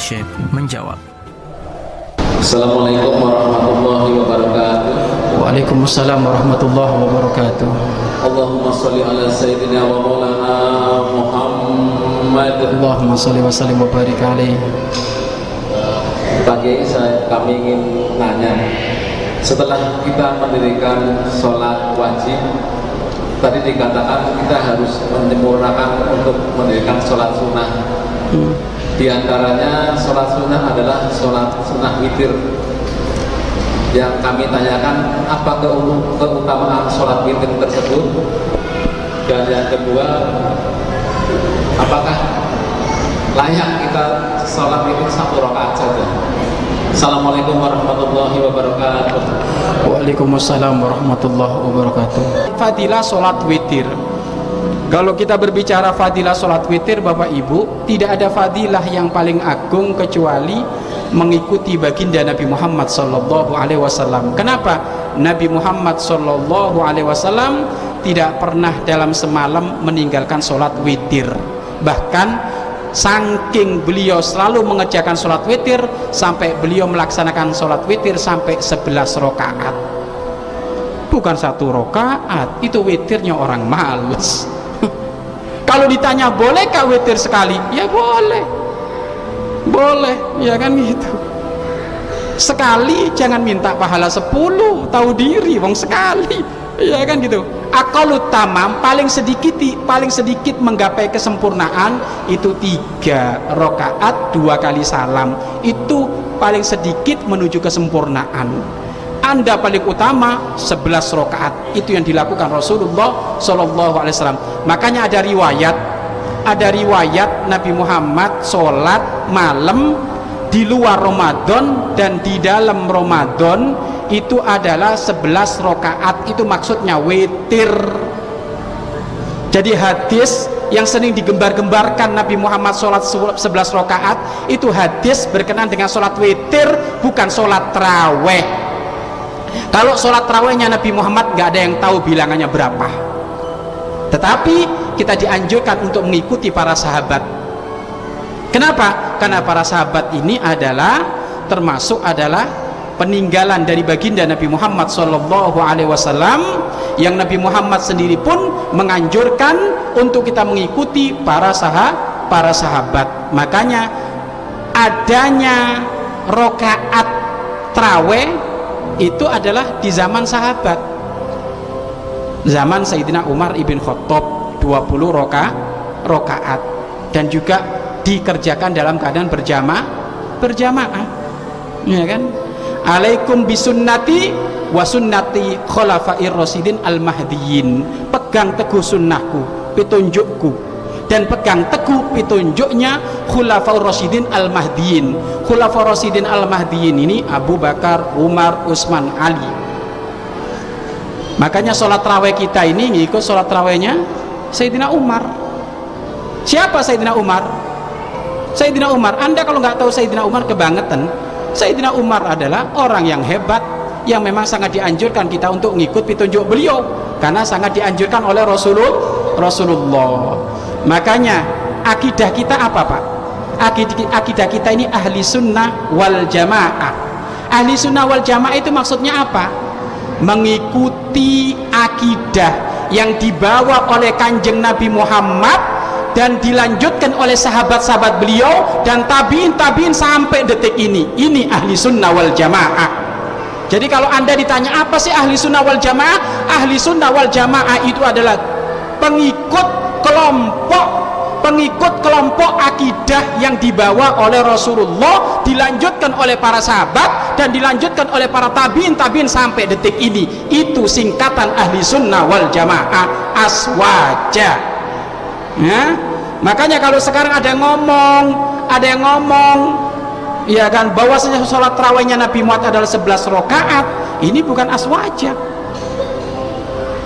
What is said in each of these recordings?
Syekh menjawab. Assalamualaikum warahmatullahi wabarakatuh. Waalaikumsalam warahmatullahi wabarakatuh. Allahumma salli ala sayyidina wa maulana Muhammad. Allahumma salli wa sallim wa barik alaih. Pagi saya kami ingin nanya, setelah kita mendirikan sholat wajib, tadi dikatakan kita harus menyempurnakan untuk mendirikan sholat sunnah. Hmm. Di antaranya sholat sunnah adalah sholat sunnah witir. Yang kami tanyakan apa keutamaan sholat witir tersebut? Dan yang kedua, apakah layak kita sholat witir satu rakaat saja? Assalamualaikum warahmatullahi wabarakatuh. Waalaikumsalam warahmatullahi wabarakatuh. Fadilah sholat witir. Kalau kita berbicara fadilah sholat witir Bapak Ibu Tidak ada fadilah yang paling agung kecuali Mengikuti baginda Nabi Muhammad Sallallahu Alaihi Wasallam. Kenapa? Nabi Muhammad Sallallahu Alaihi Wasallam Tidak pernah dalam semalam meninggalkan sholat witir Bahkan Saking beliau selalu mengerjakan sholat witir Sampai beliau melaksanakan sholat witir sampai 11 rakaat Bukan satu rakaat Itu witirnya orang males kalau ditanya bolehkah witir sekali? Ya boleh. Boleh ya kan gitu. Sekali jangan minta pahala sepuluh tahu diri wong sekali. Ya kan gitu. Akalut tamam paling sedikit paling sedikit menggapai kesempurnaan itu tiga rokaat dua kali salam. Itu paling sedikit menuju kesempurnaan anda paling utama 11 rakaat. Itu yang dilakukan Rasulullah Shallallahu Alaihi Wasallam. Makanya ada riwayat ada riwayat Nabi Muhammad sholat malam di luar Ramadan dan di dalam Ramadan itu adalah 11 rakaat. Itu maksudnya witir. Jadi hadis yang sering digembar-gembarkan Nabi Muhammad sholat 11 rakaat itu hadis berkenan dengan sholat witir bukan sholat terawih kalau sholat terawihnya Nabi Muhammad nggak ada yang tahu bilangannya berapa. Tetapi kita dianjurkan untuk mengikuti para sahabat. Kenapa? karena para sahabat ini adalah termasuk adalah peninggalan dari baginda Nabi Muhammad Wasallam yang Nabi Muhammad sendiri pun menganjurkan untuk kita mengikuti para sahabat para sahabat. Makanya adanya rokaat traweh itu adalah di zaman sahabat. Zaman Sayyidina Umar ibn Khattab 20 roka rokaat. Dan juga dikerjakan dalam keadaan berjamaah berjamaah. Ya kan? Alaikum bisunnati wa sunnati khulafair rasidin al mahdiyin pegang teguh sunnahku petunjukku dan pegang teguh petunjuknya Khulafaur Rasyidin Al-Mahdiyin Khulafaur Rasyidin Al-Mahdiyin ini Abu Bakar, Umar, Utsman, Ali. Makanya sholat raweh kita ini ngikut sholat rawehnya Sayyidina Umar. Siapa Sayyidina Umar? Sayyidina Umar. Anda kalau nggak tahu Sayyidina Umar kebangetan Sayyidina Umar adalah orang yang hebat yang memang sangat dianjurkan kita untuk mengikut petunjuk beliau. Karena sangat dianjurkan oleh Rasulullah Rasulullah makanya akidah kita apa pak? Akidah kita ini ahli sunnah wal jamaah. Ahli sunnah wal jamaah itu maksudnya apa? Mengikuti akidah yang dibawa oleh kanjeng Nabi Muhammad dan dilanjutkan oleh sahabat-sahabat beliau dan tabiin tabiin sampai detik ini. Ini ahli sunnah wal jamaah. Jadi kalau anda ditanya apa sih ahli sunnah wal jamaah? Ahli sunnah wal jamaah itu adalah pengikut kelompok pengikut kelompok akidah yang dibawa oleh Rasulullah dilanjutkan oleh para sahabat dan dilanjutkan oleh para tabiin tabiin sampai detik ini. Itu singkatan ahli sunnah wal jamaah aswaja. Ya? makanya kalau sekarang ada yang ngomong ada yang ngomong ya kan bahwasanya sholat terawihnya Nabi Muhammad adalah 11 rakaat ini bukan aswaja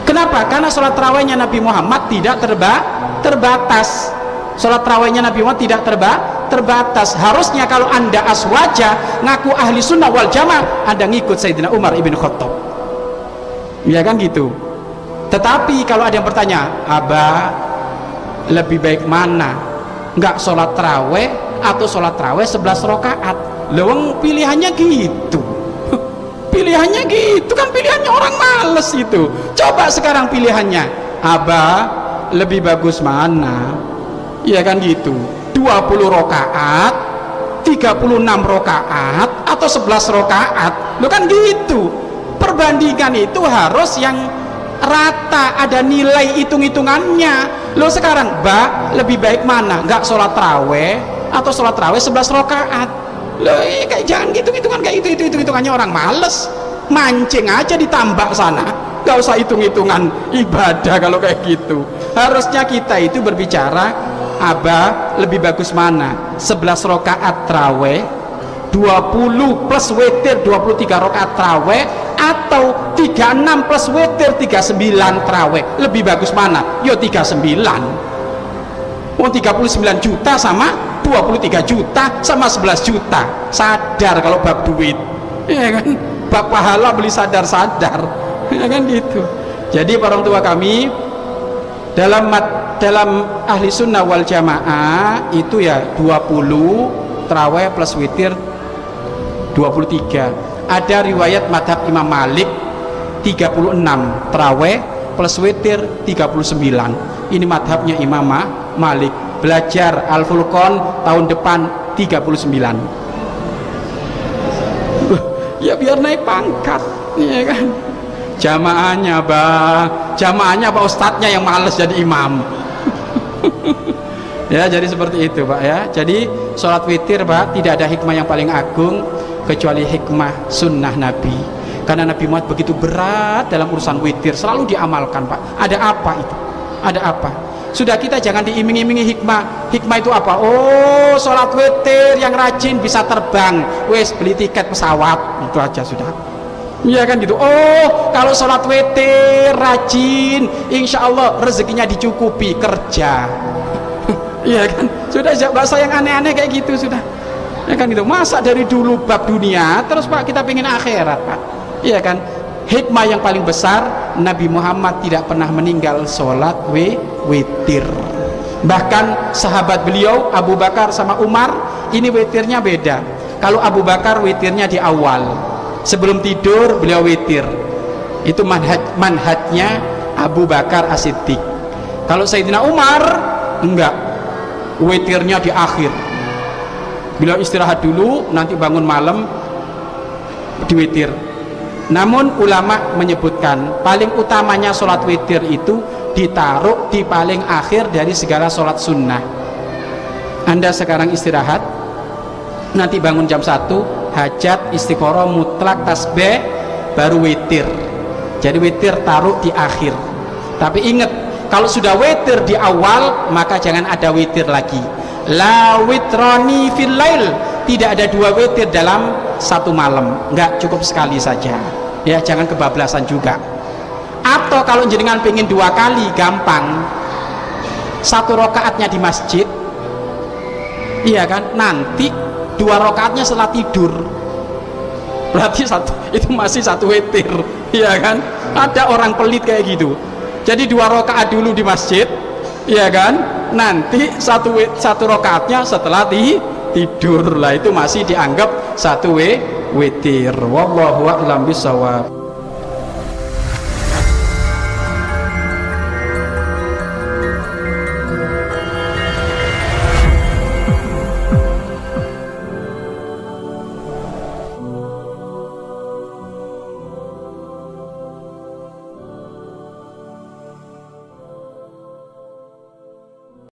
Kenapa? Karena sholat terawihnya Nabi Muhammad tidak terba terbatas. Sholat terawihnya Nabi Muhammad tidak terba terbatas. Harusnya kalau anda aswaja ngaku ahli sunnah wal jamaah, anda ngikut Sayyidina Umar ibn Khattab. Ya kan gitu. Tetapi kalau ada yang bertanya, Abah lebih baik mana? Enggak sholat terawih atau sholat raweh 11 rakaat leweng pilihannya gitu pilihannya gitu kan pilihannya orang males itu. Coba sekarang pilihannya. Abah lebih bagus mana? Ya kan gitu. 20 rakaat 36 rakaat atau 11 rakaat lo kan gitu. Perbandingan itu harus yang rata ada nilai hitung-hitungannya. Lo sekarang ba lebih baik mana? Nggak sholat raweh atau sholat raweh 11 rakaat lo iya kayak jangan gitu hitungan kayak itu itu hitung hitungannya orang males. Mancing aja ditambah sana. Nggak usah hitung-hitungan ibadah kalau kayak gitu. Harusnya kita itu berbicara abah lebih bagus mana? 11 rakaat traweh 20 plus witir 23 rakaat traweh atau 36 plus witir 39 traweh? Lebih bagus mana? Yo 39 oh 39 juta sama 23 juta sama 11 juta. Sadar kalau bab duit. Ya kan? Bab pahala beli sadar-sadar. Ya kan gitu. Jadi orang tua kami dalam dalam ahli sunnah wal jamaah itu ya 20 traweh plus witir 23 ada riwayat madhab Imam Malik 36 traweh plus witir 39 ini madhabnya Imam Malik belajar Al-Furqan tahun depan 39 ya biar naik pangkat ya kan? Jamaahnya bang jamaahnya pak ustadznya yang males jadi imam. Ya jadi seperti itu pak ya. Jadi sholat witir pak tidak ada hikmah yang paling agung kecuali hikmah sunnah nabi. Karena Nabi Muhammad begitu berat dalam urusan witir selalu diamalkan pak. Ada apa itu? Ada apa sudah kita jangan diiming-imingi hikmah hikmah itu apa oh sholat witir yang rajin bisa terbang wes beli tiket pesawat itu aja sudah Iya kan gitu. Oh, kalau sholat witir rajin, insya Allah rezekinya dicukupi kerja. Iya kan? Sudah bahasa yang aneh-aneh kayak gitu sudah. Ya kan gitu. Masa dari dulu bab dunia, terus Pak kita pengen akhirat Pak. Iya kan? Hikmah yang paling besar Nabi Muhammad tidak pernah meninggal sholat we witir. Bahkan sahabat beliau Abu Bakar sama Umar ini witirnya beda. Kalau Abu Bakar witirnya di awal, sebelum tidur beliau witir. Itu manhaj manhajnya Abu Bakar As-Siddiq. Kalau Sayyidina Umar enggak. Witirnya di akhir. Beliau istirahat dulu nanti bangun malam diwitir namun ulama menyebutkan paling utamanya sholat witir itu ditaruh di paling akhir dari segala sholat sunnah. Anda sekarang istirahat. Nanti bangun jam 1 hajat istiqoroh mutlak tasbih baru witir. Jadi witir taruh di akhir. Tapi ingat kalau sudah witir di awal maka jangan ada witir lagi. La witroni fil lail. Tidak ada dua witir dalam satu malam enggak cukup sekali saja. Ya jangan kebablasan juga. Atau kalau jenengan pengen dua kali gampang. Satu rokaatnya di masjid. Iya kan? Nanti dua rakaatnya setelah tidur. Berarti satu itu masih satu witir. Ya kan? Ada orang pelit kayak gitu. Jadi dua rakaat dulu di masjid. Ya kan? Nanti satu satu rakaatnya setelah di tidur. Lah itu masih dianggap satu witir wallahu a'lam bisawab